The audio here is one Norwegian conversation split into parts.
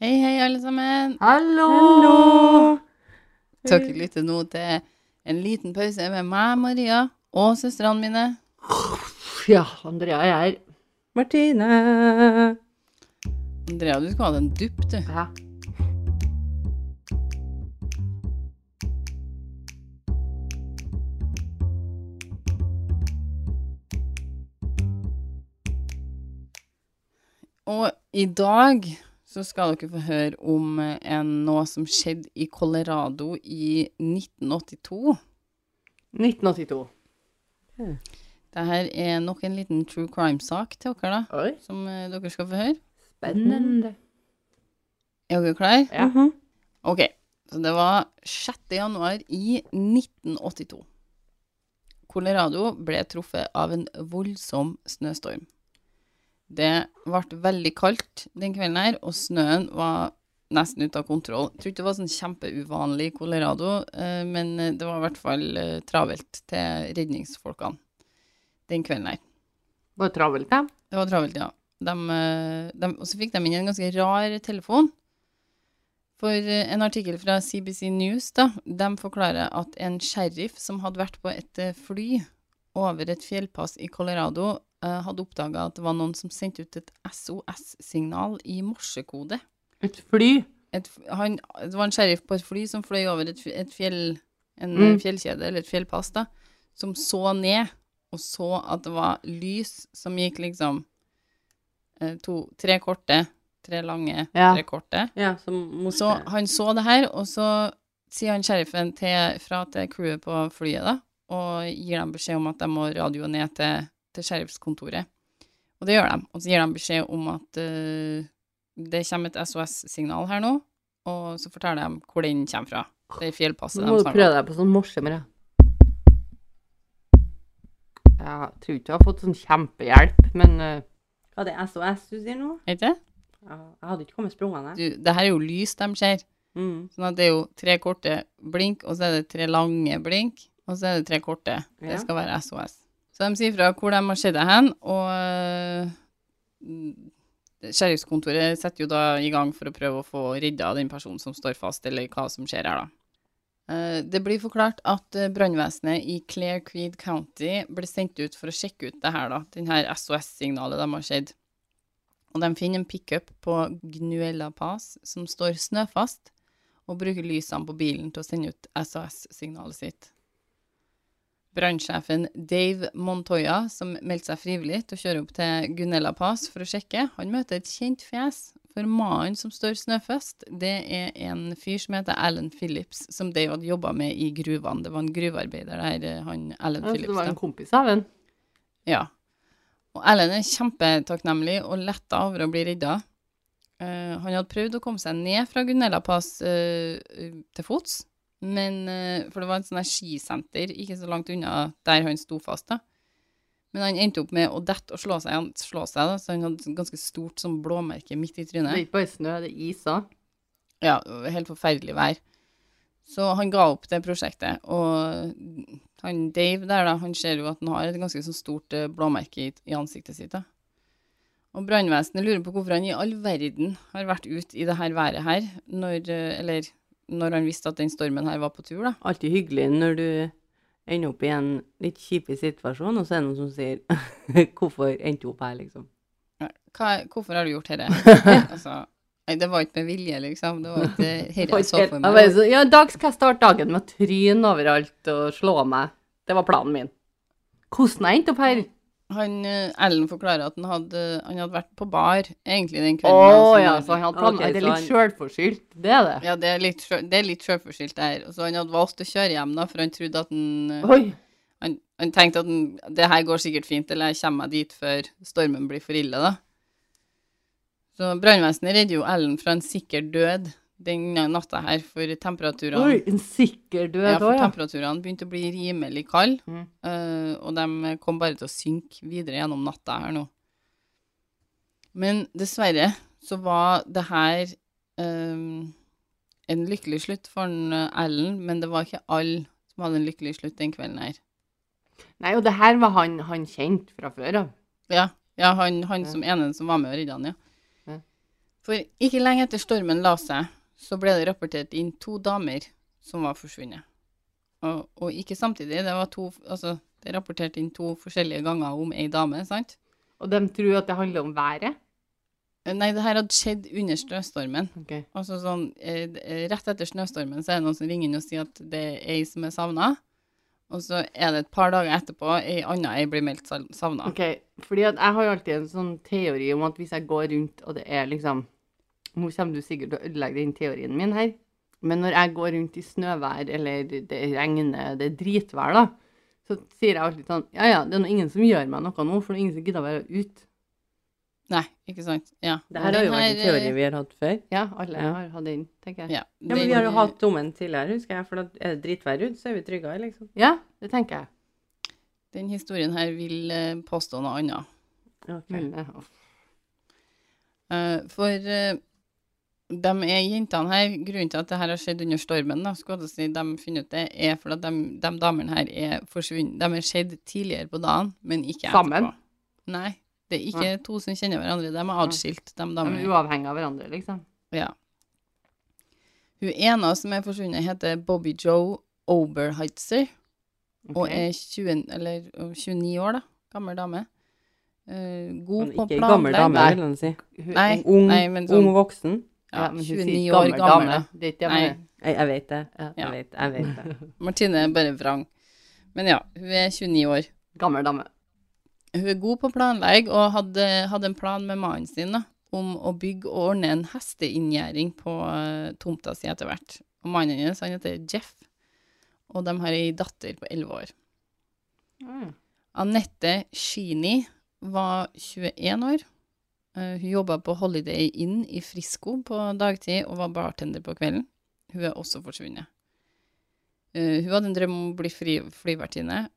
Hei, hei, alle sammen. Hallo! Dere lytter nå til en liten pause med meg, Maria, og søstrene mine. Ja, Andrea er her. Martine. Andrea, du skal ha en dupp, du. Ja. Og i dag så skal dere få høre om eh, en, noe som skjedde i Colorado i 1982. 1982. Dette er nok en liten true crime-sak til dere, da, Oi, som eh, dere skal få høre. spennende. Er dere klare? Ja. Ok, så det var 6. januar i 1982. Colorado ble truffet av en voldsom snøstorm. Det ble veldig kaldt den kvelden her, og snøen var nesten ute av kontroll. Jeg tror ikke det var sånn kjempeuvanlig i Colorado, eh, men det var i hvert fall eh, travelt til redningsfolkene den kvelden her. Var det travelt, da? Det var travelt, ja. De, eh, de, og så fikk de inn en ganske rar telefon. For en artikkel fra CBC News da, de forklarer at en sheriff som hadde vært på et fly over et fjellpass i Colorado, hadde oppdaga at det var noen som sendte ut et SOS-signal i morsekode. Et fly. Et, han, det var en sheriff på et fly som fløy over et, et fjell, en Mm. eh, fjellkjede, eller et fjellpass, da, som så ned og så at det var lys som gikk liksom eh, to, tre korte, tre lange, Ja. tre korte. Ja, som Så han så det her, og så sier han sheriffen til, fra til crewet på flyet, da, og gir dem beskjed om at de må radio ned til, til sheriffskontoret. Og det gjør de. Og så gir de beskjed om at uh, det kommer et SOS-signal her nå, og så forteller de hvor den kommer fra. Det er fjellpasset Nå må du prøve deg på sånn morsommere. Jeg tror ikke du har fått sånn kjempehjelp, men uh, Hva er det SOS du sier nå? Er det? Ja, jeg hadde ikke kommet sprungende. Du, det her er jo lys de ser. Mm. Sånn at det er jo tre korte blink, og så er det tre lange blink, og så er det tre korte. Det skal være SOS. Så de sier fra hvor de har sett deg hen, og Sheriffskontoret setter jo da i gang for å prøve å få redda den personen som står fast, eller hva som skjer her, da. Eh, Det blir forklart at eh, brannvesenet i Clair Creed County ble sendt ut for å sjekke ut det her, da, den SOS-signalet de har sett. Og de finner en pickup på Gnuella Pass som står snøfast, og bruker lysene på bilen til å sende ut SOS-signalet sitt. Brannsjefen Dave Montoya, som meldte seg frivillig til å kjøre opp til Gunella Pass for å sjekke, han møter et kjent fjes. For mannen som står snøfast, det er en fyr som heter Alan Phillips, som Dave hadde jobba med i gruvene. Det var en gruvearbeider der, eh, han Alan Ja, så Phillips. det var en kompis av en. Ja. Og Ellen er kjempetakknemlig og letta over å bli redda. Uh, han hadde prøvd å komme seg ned fra Gunella Pass uh, til fots, men, eh, for det var et sånt skisenter ikke så langt unna der han sto fast. da. Men han endte opp med å dette og slå seg, han- slå seg da, så han hadde et ganske stort sånn blåmerke midt i trynet. Det er ikke bare snø, det er is òg. Ja, helt forferdelig vær. Så han ga opp det prosjektet, og han Dave der, da, han ser jo at han har et ganske så stort eh, blåmerke i, i ansiktet sitt, da. Og brannvesenet lurer på hvorfor han i all verden har vært ute i det her været her, når, eh, eller når han visste at den stormen her var på tur, da. Alltid hyggelig når du ender opp i en litt kjipig situasjon, og så er det noen som sier 'Hvorfor endte du opp her', liksom. Hva, hvorfor har du gjort dette? altså, nei, det var ikke med vilje, liksom. Det var ikke dette jeg så for meg. ja, I dag skal jeg starte dagen med å tryne overalt og slå meg. Det var planen min. Hvordan jeg endte opp her? Han, eh, Ellen forklarer at han hadde, han hadde vært på bar, egentlig, den kvelden. altså, ja, så han hadde planer. Ok, det er litt sjølforskyldt, det er det. Ja, det er litt, sjø- det er litt sjølforskyldt der. Og så han hadde valgt å kjøre hjem, da, for han trodde at han eh, Oi. Han, han tenkte at han, det her går sikkert fint, eller jeg kommer meg dit før stormen blir for ille, da. Så brannvesenet redder jo Ellen fra en sikker død den natta her, for temperaturene Oi, en sikker død ja, òg, for ja. temperaturene begynte å bli rimelig kalde, Mm. uh, og de kom bare til å synke videre gjennom natta her nå. Men dessverre så var det her eh, en lykkelig slutt for eh, Ellen, men det var ikke alle som hadde en lykkelig slutt den kvelden her. Nei, og det her var han, han kjent fra før av. Ja, ja han, han Ja. som ene som var med og redda han, ja. Ja. For ikke lenge etter stormen la seg, så ble det rapportert inn to damer som var forsvunnet. Og, og ikke samtidig, det var to Altså, det er rapportert inn to forskjellige ganger om ei dame, sant? Og de tror at det handler om været? Eh, Nei, det her hadde skjedd under snøstormen. Ok. Altså sånn, eh, rett etter snøstormen så er det noen som ringer inn og sier at det er ei som er savna. Og så er det et par dager etterpå ei anna ei blir meldt savna. Ok, fordi at jeg har jo alltid en sånn teori om at hvis jeg går rundt, og det er liksom Nå kommer du sikkert til å ødelegge den teorien min her, men når jeg går rundt i snøvær, eller det regner, det er dritvær, da, så sier jeg alltid sånn Ja, ja, det er nå ingen som gjør meg noe nå, for det er ingen som gidder å være ute. Nei, ikke sant. Ja. Det her har jo vært en teori vi har hatt før. Ja, alle Ja. har hatt den, tenker jeg. Ja, Ja, men vi har jo hatt dommen tidligere, husker jeg. For da er det dritvær ute, så er vi tryggere, liksom. Ja, det tenker jeg. Den historien her vil eh, påstå noe annet. Okay. Eh, for uh, de er jentene her, grunnen til at det her har skjedd under stormen, da, skal jeg si, de finner ut det, er fordi at de, de damene her er forsvunnet. De er skjedd tidligere på dagen, men ikke etterpå. Sammen? Nei, det er ikke to som kjenner hverandre. De er atskilt, de damene. De er uavhengig av hverandre, liksom. Ja. Hun ene som er forsvunnet, heter Bobby Joe Oberheitzer, og er 20, eller, øh, 29 år, da. Gammel dame. Uh, god på ikke gammel dame, vil jeg si. Hun- Nei. Ung, Nei, men sånn- ung voksen. Ja, Ja, men hun sier 29 år gammel. gammel. Det er ikke det Nei, jeg mener. Jeg, jeg vet det. Ja. Jeg vet, jeg vet det. Martine er bare vrang. Men ja, hun er 29 år. Gammel dame. Hun er god på planlegg og hadde, hadde en plan med mannen sin da, om å bygge og ordne en hesteinngjerding på uh, tomta si etter hvert. Og mannen hennes han heter Jeff, og de har ei datter på 11 år. Mm. Anette Sheeny var 21 år. Eh, hun jobba på Holiday Inn i Frisco på dagtid og var bartender på kvelden. Hun er også forsvunnet. Eh, hun hadde en drøm om å bli fly, flyvertinne,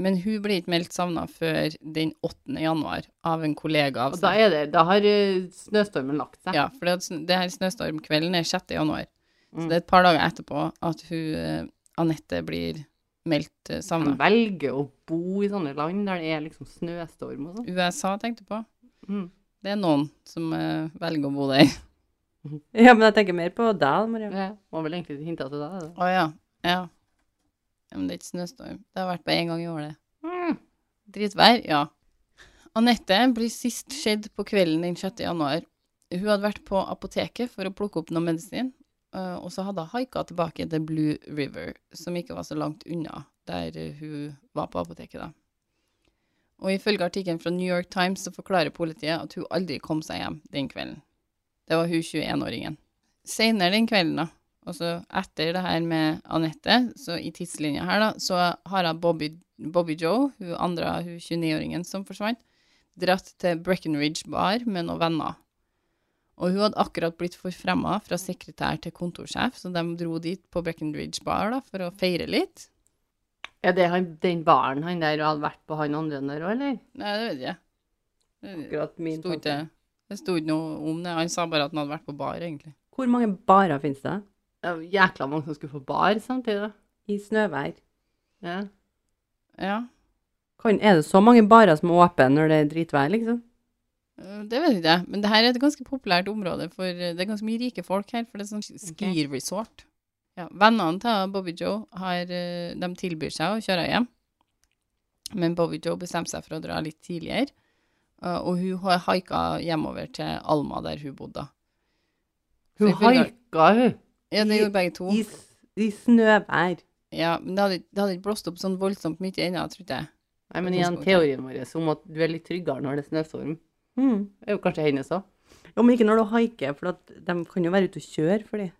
men hun ble ikke meldt savna før den 8. januar av en kollega av Og da, er det, da har eh, snøstormen lagt seg. Ja, for det, det her snøstormkvelden er 6. januar. Så Mm. det er et par dager etterpå at hun, Anette blir meldt savna. De velger å bo i sånne land der det er liksom snøstorm og sånn. USA tenkte på. Mm. Det er noen som uh, velger å bo der. Ja, men jeg tenker mer på deg, Mariam. Ja, må vel egentlig hinta til deg. Å ja. ja. Ja, Men det er ikke snøstorm. Det har vært bare én gang i året. Mm. Dritvær, ja. Anette blir sist skjedd på kvelden den 6. januar. Hun hadde vært på apoteket for å plukke opp noe medisin, eh, og så hadde hun haika tilbake til Blue River, som ikke var så langt unna der hun var på apoteket, da. Og ifølge artikkelen fra New York Times så forklarer politiet at hun aldri kom seg hjem den kvelden. Det var hun 21-åringen. Senere den kvelden, da, altså etter det her med Anette, så i tidslinja her, da, så har hun Bobby, Bobby Joe, hun andre, hun 29-åringen som forsvant, dratt til Breckenridge bar med noen venner. Og hun hadde akkurat blitt forfremma fra sekretær til kontorsjef, så de dro dit på Breckenridge bar da, for å feire litt. Er det han, den baren han der hadde vært på han andre der òg, eller? Nei, det vet jeg ikke. Det Akkurat min sto ikke, det sto ikke noe om det. Han sa bare at han hadde vært på bar, egentlig. Hvor mange barer finnes det? Det var jækla mange som skulle få bar samtidig. I snøvær. Ja. Ja, Kan, er det så mange barer som er åpne når det er dritvær, liksom? øh, det vet ikke jeg. Men det her er et ganske populært område, for øh, det er ganske mye rike folk her, for det er sånn ski-resort. Ja, vennene til Bobby Joe har, øh, de tilbyr seg å kjøre hjem, men Bobby Joe bestemte seg for å dra litt tidligere, øh, og hun har haika hjemover til Alma, der hun bodde. Hun haika, hun. Ja, det gjorde begge to. I, I snøvær. Ja, men det hadde, det hadde ikke blåst opp sånn voldsomt mye ennå, trodde jeg. Nei, men igjen teorien vår om at du er litt tryggere når det er snøstorm, Mm. er jo kanskje hennes òg. Ja, men ikke når du haiker, for de kan jo være ute og kjøre for de.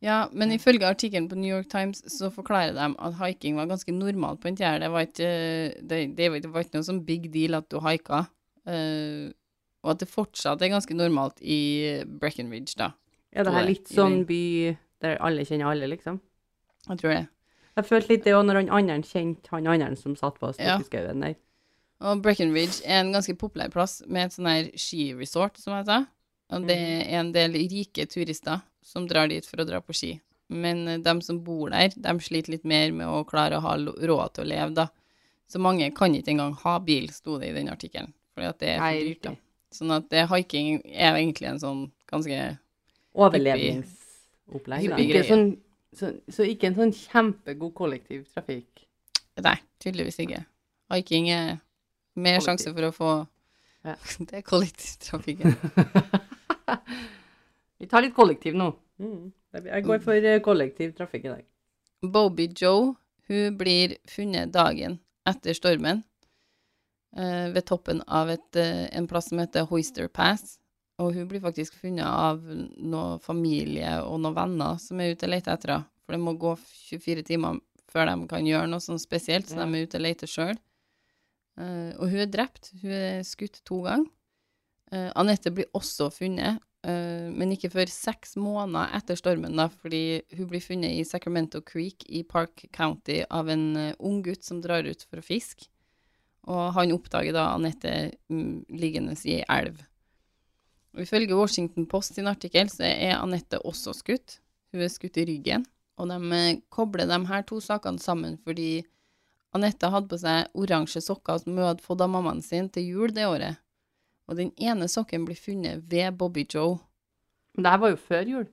Ja, men ifølge artikkelen på New York Times så forklarer de at haiking var ganske normalt på den tida. Det det, det var- ikke noe sånn big deal at du haika. Uh, og at det fortsatt er ganske normalt i Breckenridge, da. Ja, det er her litt sånn by der alle kjenner alle, liksom? Jeg tror det. Jeg følte litt det òg når han andre kjente han andre som satt på Ja. der. Og Breckenridge er en ganske populær plass med et sånn her skiresort, som jeg sa. Og det er en del rike turister som drar dit for å dra på ski. Men de som bor der, de sliter litt mer med å klare å ha råd til å leve, da. Så mange kan ikke engang ha bil, sto det i den artikkelen. Fordi at det er for dyrt, da. Sånn at det haiking er egentlig en sånn ganske Overlevningsopplegg, da. Ikke sånn, så, så ikke en sånn kjempegod kollektivtrafikk. Nei, tydeligvis ikke. Haiking er mer Kollektiv. sjanse for å få Ja. Det er kollektivtrafikken. Vi tar litt kollektiv nå. Mm. Jeg går for eh, kollektiv trafikk i dag. Boby Joe hun blir funnet dagen etter stormen eh, ved toppen av et, eh, en plass som heter Hoister Pass. Og hun blir faktisk funnet av noen familie og noen venner som er ute og leter etter henne. For det må gå 24 timer før de kan gjøre noe sånn spesielt, så Ja. de er ute og leter sjøl. Uh, og hun er drept. Hun er skutt to ganger. Uh, Anette blir også funnet, eh, men ikke før seks måneder etter stormen, da, fordi hun blir funnet i Sacramento Creek i Park County av en eh, ung gutt som drar ut for å fiske. Og han oppdager da Anette mm, liggende i ei elv. Og ifølge Washington Post sin artikkel så er Anette også skutt. Hun er skutt i ryggen. Og de eh, kobler de her to sakene sammen fordi Anette hadde på seg oransje sokker som hun hadde fått av mammaen sin til jul det året. Og den ene sokken blir funnet ved Bobby Joe. Men det her var jo før jul.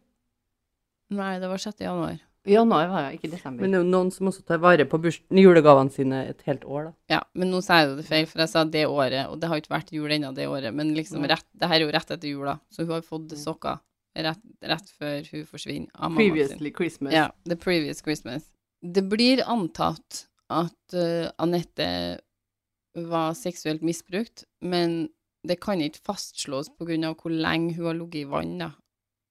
Nei, det var 6. januar. Januar var det, ikke desember. Men det er jo noen som også tar vare på julegavene sine et helt år, da. Ja, men nå sa jeg det feil, for jeg sa det året, og det har ikke vært jul ennå det året. Men liksom rett, det her er jo rett etter jula, så hun har fått sokker rett, rett før hun forsvinner av mammaen sin. Previously Christmas. Ja, The Previous Christmas. Det blir antatt at uh, Anette var seksuelt misbrukt, men det kan ikke fastslås av hvor lenge hun har ligget i vann, da.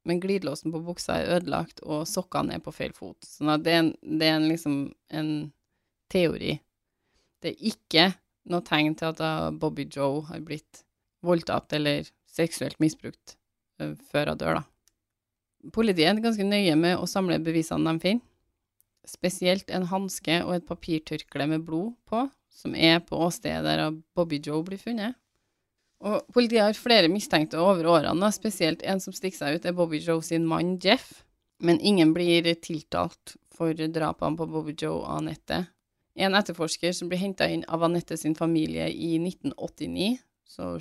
Men glidelåsen på buksa er ødelagt, og sokkene er på feil fot. Sånn det er, det er liksom en teori. Det er ikke noe tegn til at Bobby Joe har blitt voldtatt eller seksuelt misbrukt eh, før hun dør, da. Politiet er ganske nøye med å samle bevisene de finner. Spesielt en hanske og et papirtørkle med blod på, som er på åstedet der Bobby Joe blir funnet. Og politiet har flere mistenkte over årene, spesielt en som stikker seg ut, er Bobby Joe sin mann Jeff. Men ingen blir tiltalt for drapene på Bobby Joe og Anette. En etterforsker som blir henta inn av Anette sin familie i 1989, så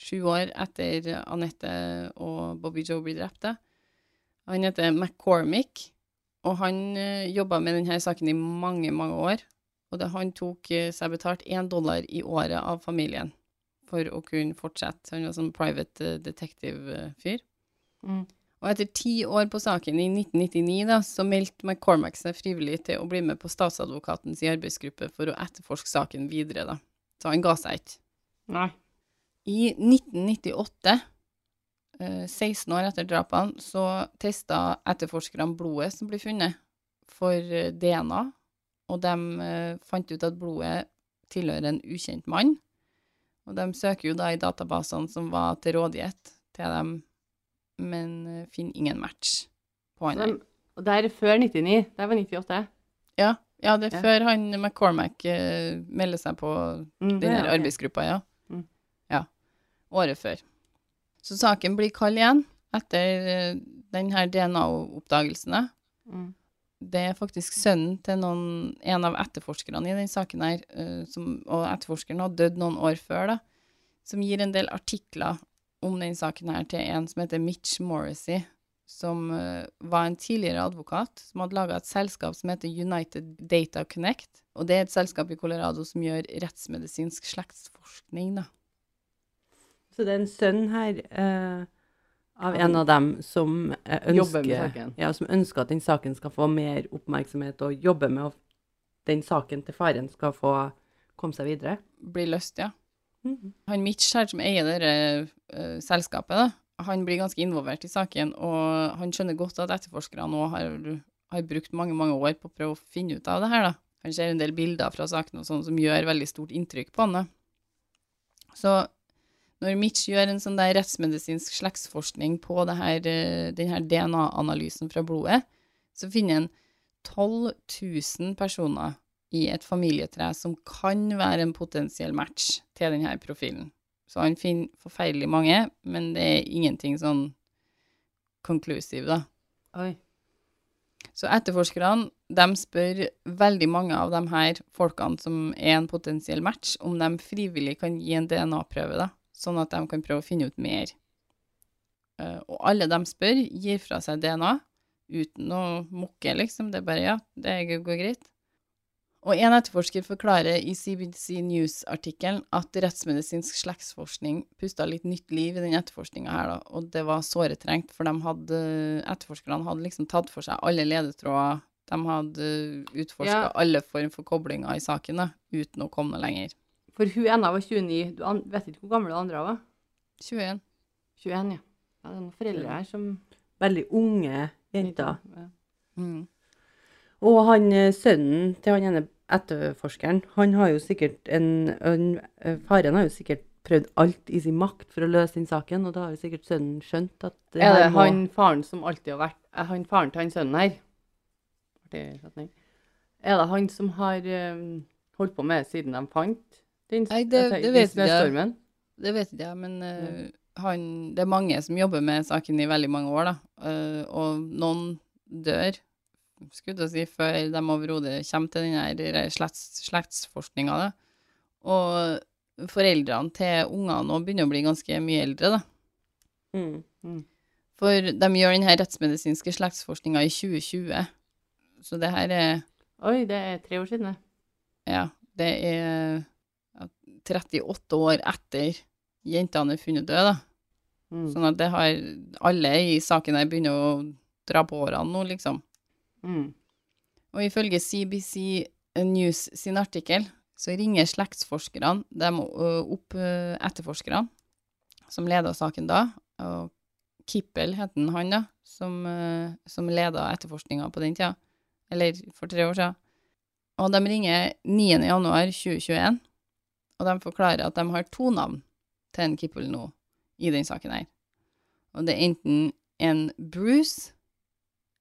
sju år etter Anette og Bobby Joe blir drepte. Han heter McCormick, og han uh, jobba med denne saken i mange, mange år. Og det, han tok eh, seg betalt én dollar i året av familien for å kunne fortsette. Han var sånn private eh, detective-fyr. Mm. Og etter ti år på saken, i 1999, da, så meldte McCormack seg frivillig til å bli med på statsadvokatens arbeidsgruppe for å etterforske saken videre, da. Så han ga seg ikke. Nei. I 1998, eh, 16 år etter drapene, så testa etterforskerne blodet som ble funnet, for eh, DNA, og de eh, fant ut at blodet tilhører en ukjent mann. Og de søker jo da i databasene som var til rådighet til dem, men eh, finner ingen match på han. Og det er før 99. Det var 98. Ja, ja, det er Ja. før han McCormack eh, melder seg på Mm, den her ja, arbeidsgruppa, ja. Mm. Ja. Året før. Så saken blir kald igjen etter denne DNA-oppdagelsene. Mm. Det er faktisk sønnen til noen, en av etterforskerne i den saken her, eh, som, og etterforskeren har dødd noen år før, da, som gir en del artikler om den saken her til en som heter Mitch Morrissey, som eh, var en tidligere advokat, som hadde laga et selskap som heter United Data Connect, og det er et selskap i Colorado som gjør rettsmedisinsk slektsforskning, da. Så det er en sønn her eh, av en av dem som eh, ønsker, ja, som ønsker at den saken skal få mer oppmerksomhet, og jobber med at den saken til faren skal få komme seg videre. Blir løst, ja. Mhm. Han Mitch her, som eier dette uh, selskapet, da, han blir ganske involvert i saken, og han skjønner godt at etterforskerne òg har, har brukt mange, mange år på å prøve å finne ut av det her, da. Han ser en del bilder fra saken og sånn som gjør veldig stort inntrykk på han, da. Så når Mitch gjør en sånn der rettsmedisinsk slektsforskning på denne her, eh, DNA-analysen fra blodet, så finner han 12 000 personer i et familietre som kan være en potensiell match til denne profilen. Så han finner forferdelig mange, men det er ingenting sånn conclusive, da. Oi. Så etterforskerne de spør veldig mange av de her folkene som er en potensiell match, om de frivillig kan gi en DNA-prøve, da. Sånn at de kan prøve å finne ut mer. Eh, og alle de spør, gir fra seg DNA, uten å mukke, liksom. Det er bare ja, det går greit. Og en etterforsker forklarer i CBC News-artikkelen at rettsmedisinsk slektsforskning pusta litt nytt liv i den etterforskninga her, da, og det var såre trengt, for de hadde, etterforskerne hadde liksom tatt for seg alle ledetråder, de hadde utforska Ja. alle form for koblinger i saken, da, uten å komme noe lenger. For hun ene var 29. Du an vet ikke hvor gammel den andre var? 21. 21, ja. Ja, det er noen foreldre her som Veldig unge jenter. Ja. Mm. Og han eh, sønnen til han ene etterforskeren, han har jo sikkert en, en eh, Faren har jo sikkert prøvd alt i sin makt for å løse den saken, og da har jo sikkert sønnen skjønt at det Er det må han faren som alltid har vært Er han faren til han sønnen her? Det. Er det han som har um, holdt på med det siden de fant den Nei, det- det, det den vet ikke. Det vet ikke jeg, men uh, han, det er mange som jobber med saken i veldig mange år, da. Uh, og noen dør, skulle jeg si, før de overhodet kommer til den her slekts, slektsforskninga. da. Og foreldrene til ungene nå begynner å bli ganske mye eldre, da. mm. For de gjør denne rettsmedisinske slektsforskninga i 2020. Så det her er Oi, det er tre år siden, det. Ja, det er 38 år etter jentene er funnet døde, da. Mm. Sånn at det har Alle i saken her begynner å dra på årene nå, liksom. Mm. Og ifølge CBC News sin artikkel så ringer slektsforskerne dem opp etterforskerne som leda saken da. Og Kippel het han, da, som, ø, som leda etterforskninga på den tida. Eller for tre år siden. Og de ringer 9. januar 2021, og de forklarer at de har to navn til en Kippel nå i den saken her. Og det er enten en Bruce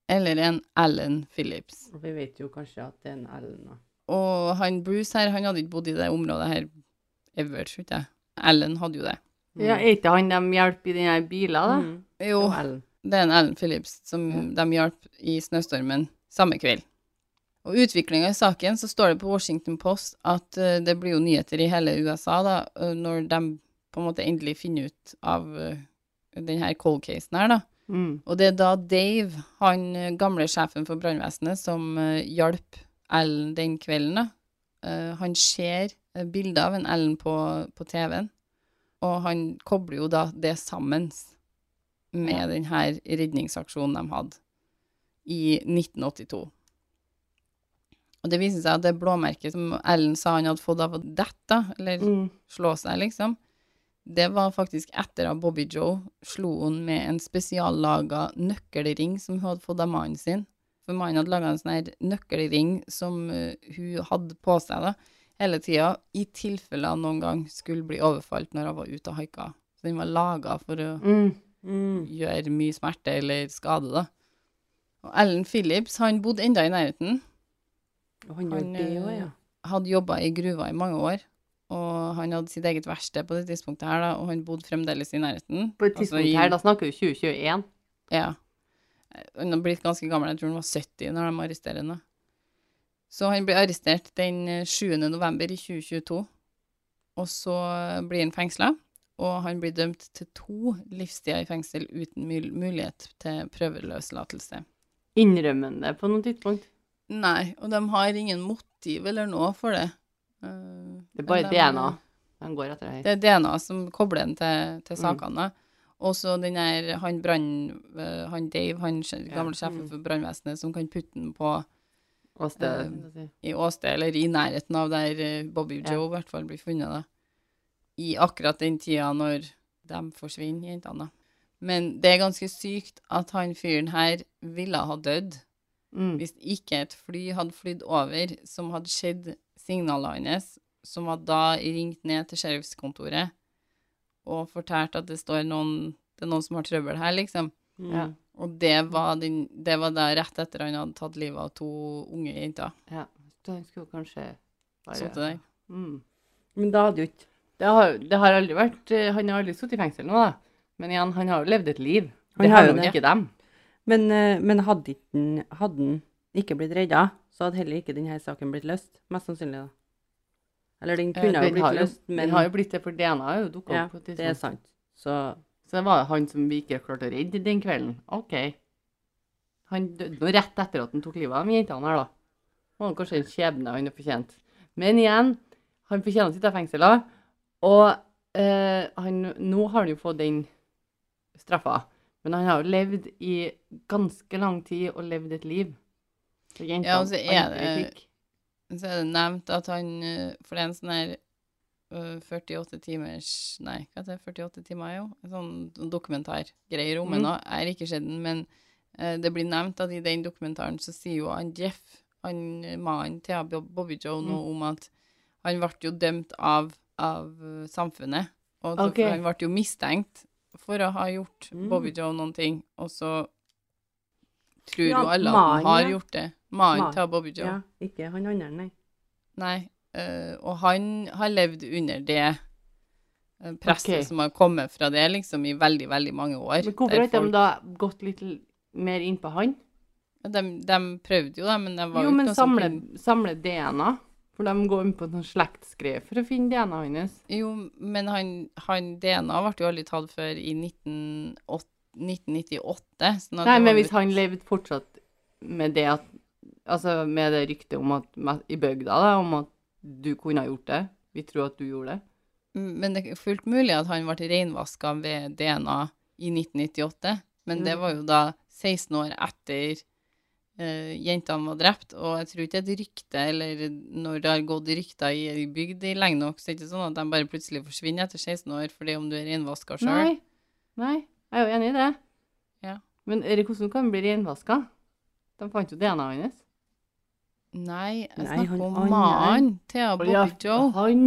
eller en Alan Phillips. Og vi vet jo kanskje at det er en Ellen. da. Og han Bruce her, han hadde ikke bodd i det området her ever, tror jeg. Ellen hadde jo det. Ja, er ikke han de hjelper i den her bilen, da? Mm. Jo, det er en Alan Phillips som de hjalp i snøstormen samme kveld. Og utviklinga i saken, så står det på Washington Post at uh, det blir jo nyheter i hele USA da, eh, når de på en måte endelig finner ut av uh, denne cold casen her, da. Mm. Og det er da Dave, han eh, gamle sjefen for brannvesenet, som uh, hjalp Ellen den kvelden. da. Uh, han ser bilder av en Ellen på, på TV-en, og han kobler jo da det sammen med Ja. denne redningsaksjonen de hadde i 1982. Og det viser seg at det blåmerket som Ellen sa han hadde fått av å dette, eller Mm. slå seg, liksom. Det var faktisk etter at Bobby Joe slo henne med en spesiallaga nøkkelring som hun hadde fått av mannen sin. For mannen hadde laga en sånn her nøkkelring som eh, hun hadde på seg da, hele tida, i tilfelle han noen gang skulle bli overfalt når han var ute og haika. Så den var laga for å Mm. Mm. gjøre mye smerte eller skade, da. Og Ellen Phillips, han bodde enda i nærheten han Han, det eh, ja. hadde jobba i gruva i mange år, og han hadde sitt eget verksted på det tidspunktet her, da, og han bodde fremdeles i nærheten. På et Altså, i- her, da snakker vi 2021. Ja. Han har blitt ganske gammel, jeg tror han var 70 når de arresterer ham. Så han ble arrestert den eh, 7. november i 2022, og så blir han fengsla. Og han blir dømt til to livstider i fengsel uten mulighet til prøveløslatelse. Innrømmer han det på noe tidspunkt? Nei, og de har ingen motiv eller noe for det. Uh, Det er bare de- DNA de går etter her. Det er DNA som kobler den til, til Mm. sakene. Og så den der, han brann... eh, Han Dave, han gamle Ja, sjefen mm. for brannvesenet, som kan putte den på åsted, stedet, Eh, i åsted, eller i nærheten av der Bobby. Joe i hvert fall blir funnet, da. I akkurat den tida når de forsvinner, jentene. Men det er ganske sykt at han fyren her ville ha dødd Mm. hvis ikke et fly hadde flydd over som hadde sett signalene hans, som hadde da ringt ned til sheriffskontoret og fortalt at det står noen det er noen som har trøbbel her, liksom. Mm. Ja. Og det var, den, det var da rett etter han hadde tatt livet av to unge jenter. Ja. Så han skulle kanskje bare Sittet der. Mm. Men da hadde jo ikke Det, har, det har aldri vært eh, Han har aldri sittet i fengsel nå, da. Men igjen, han har jo levd et liv. Han det har har jo ikke dem. Men, eh, men hadde den- hadde den ikke blitt redda, så hadde heller ikke denne saken blitt løst. Mest sannsynlig, da. Eller den kunne jo Den blitt løst, jo, løst, den har jo blitt det, for DNA har jo dukka ja, opp. på det er sant. Så Så det var han som vi ikke klarte å redde den kvelden. OK. Han døde nå rett etter at han tok livet av de jentene her, da. Det var kanskje en skjebne han har fortjent. Men igjen, han fortjener å sitte i fengsel. Og eh, han, nå har han jo fått den straffa. Men han har jo levd i ganske lang tid og levd et liv. Så jentene Ja, og så er det- Så er det nevnt at han eh, For det er en sånn her øh, 48 timers Nei, hva heter det? 48 timer, jo. En sånn dokumentargreier om Mm. og Jeg har ikke sett den, men uh, det blir nevnt at i den dokumentaren så sier jo han Jeff, han eh, mannen til Bobby Joe, noe Mm. om at han ble jo dømt av, av eh, samfunnet. Og okay. Han ble jo mistenkt for å ha gjort Mm. Bobby Joe noen ting, og så tror Ja, jo alle at han har gjort det. Mannen Man. til Bobby Joe. ja, ikke han andre, nei. Nei, Uh, og han har levd under det uh, presset okay. som har kommet fra det, liksom, i veldig, veldig mange år. Men hvorfor har ikke de da gått litt mer inn på han? de, de prøvde jo det, men det var Jo, jo ikke noe som samle, men samle DNA. For de går inn på en sånn slektsgreie for å finne DNA-et hans. Jo, men han, han DNA ble jo aldri tatt før i 1908 1998. Sånn Nei, men hvis han levde fortsatt med det at Altså med det ryktet om at i bygda, da, om at du kunne ha gjort det. Vi tror at du gjorde det. Men det er fullt mulig at han ble reinvaska ved DNA i 1998. Men det var jo da 16 år etter eh, jentene var drept. Og jeg tror ikke et rykte, eller når det har gått rykter i ei bygd i lenge nok, så er det ikke sånn at de bare plutselig forsvinner etter 16 år fordi om du er reinvaska sjøl. Nei. Nei, jeg er jo enig i det. Ja. Men hvordan kan han bli renvaska? De fant jo DNA-et hans. Nei, jeg Nei, snakker han om mannen til Å, Bobby Joe. Han.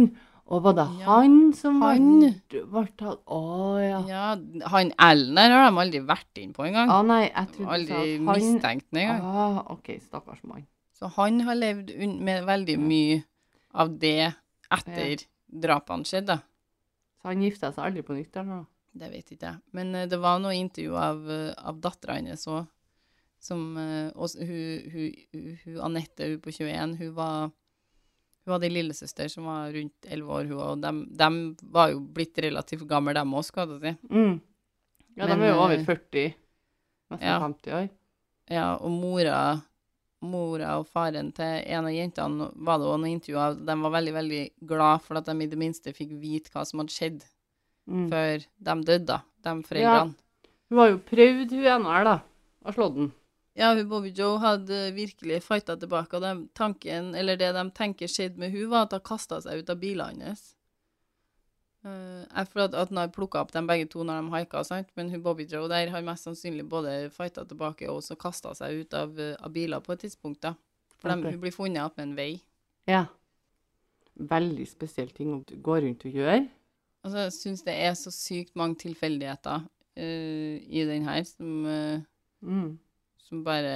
Og var det Ja, han som han. ble tatt Å ja. Ja, han Elner har de aldri vært inn på engang. Å nei, jeg trodde Aldri han mistenkt ham engang. Ah, OK, stakkars mann. Så han har levd med veldig mye av det etter drapene skjedde. Så han gifta seg aldri på nytt, eller noe? Det vet ikke jeg. Men uh, det var noe intervju av, uh, av dattera hennes òg, som uh, også, hun, hun, hun, hun Anette, hun på 21, hun var hun hadde ei lillesøster som var rundt 11 år, hun, og de, var jo blitt relativt gamle, dem òg, skal jeg si. Mm. Ja, de er jo over eh, 40. Nesten ja. 50 år. Ja, og mora, mora og faren til en av jentene var det også noen intervju av. De var veldig, veldig glad for at de i det minste fikk vite hva som hadde skjedd Mm. før de døde, da, de foreldrene. Hun har jo prøvd, hun ene her, da. Å slå den. Ja, hun Bobby Joe hadde virkelig fighta tilbake, og de, tanken, eller det de tenker skjedde med hun var at hun kasta seg ut av bilene hans. Uh, jeg føler at, at han har plukka opp dem begge to når de haika, sant? men hun Bobby Joe der har mest sannsynlig både fighta tilbake og også kasta seg ut av, eh, av biler på et tidspunkt. da. For okay. de, hun blir funnet opp med en vei. Ja. Veldig spesiell ting å gå rundt og gjøre. Altså, jeg syns det er så sykt mange tilfeldigheter uh, i den her som, uh, Mm. Som bare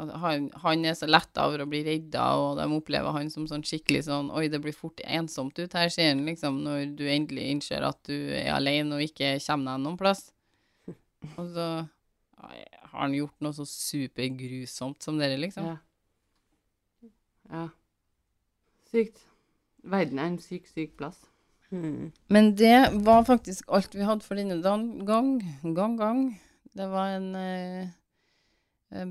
at han, han er så letta over å bli redda, og de opplever han som sånn skikkelig sånn Oi, det blir fort ensomt ut her, sier han liksom, når du endelig innser at du er alene og ikke kommer deg noen plass. Og så ja, har han gjort noe så supergrusomt som dere, liksom. Ja. ja. Sykt. Verden er en syk, syk plass. Mm. Men det var faktisk alt vi hadde for denne gang. Gang, gang. Det var en eh,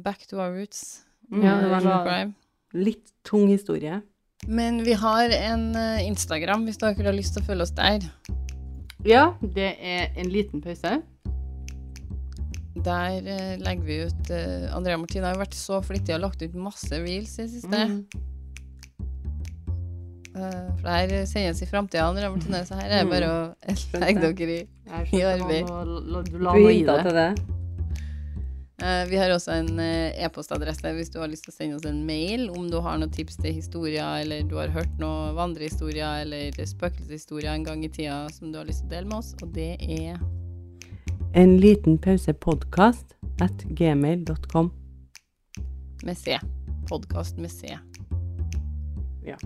back to our roots. Mm, Ja, det var crime. Litt tung historie. Men vi har en eh, Instagram, hvis dere har lyst til å følge oss der. Ja, det er en liten pause. Der eh, legger vi ut eh, Andrea Martine har jo vært så flittig og lagt ut masse reels i det siste. Mm. Eh, for det her sendes i framtida, Andrea Martine, så her er det bare å legge dere i. I arbeid. Du la noe i det. Eh, vi har også en eh, e-postadresse hvis du har lyst til å sende oss en mail om du har noen tips til historier, eller du har hørt noen vandrehistorier eller spøkelseshistorier en gang i tida som du har lyst til å dele med oss, og det er En liten pause podkast at gmail.com. med C. Podkast med C. Ja.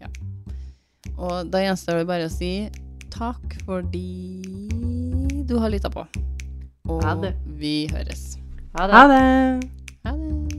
ja. Og da gjenstår det bare å si takk fordi du har lytta på. Og vi høres. Ha det. Ha det.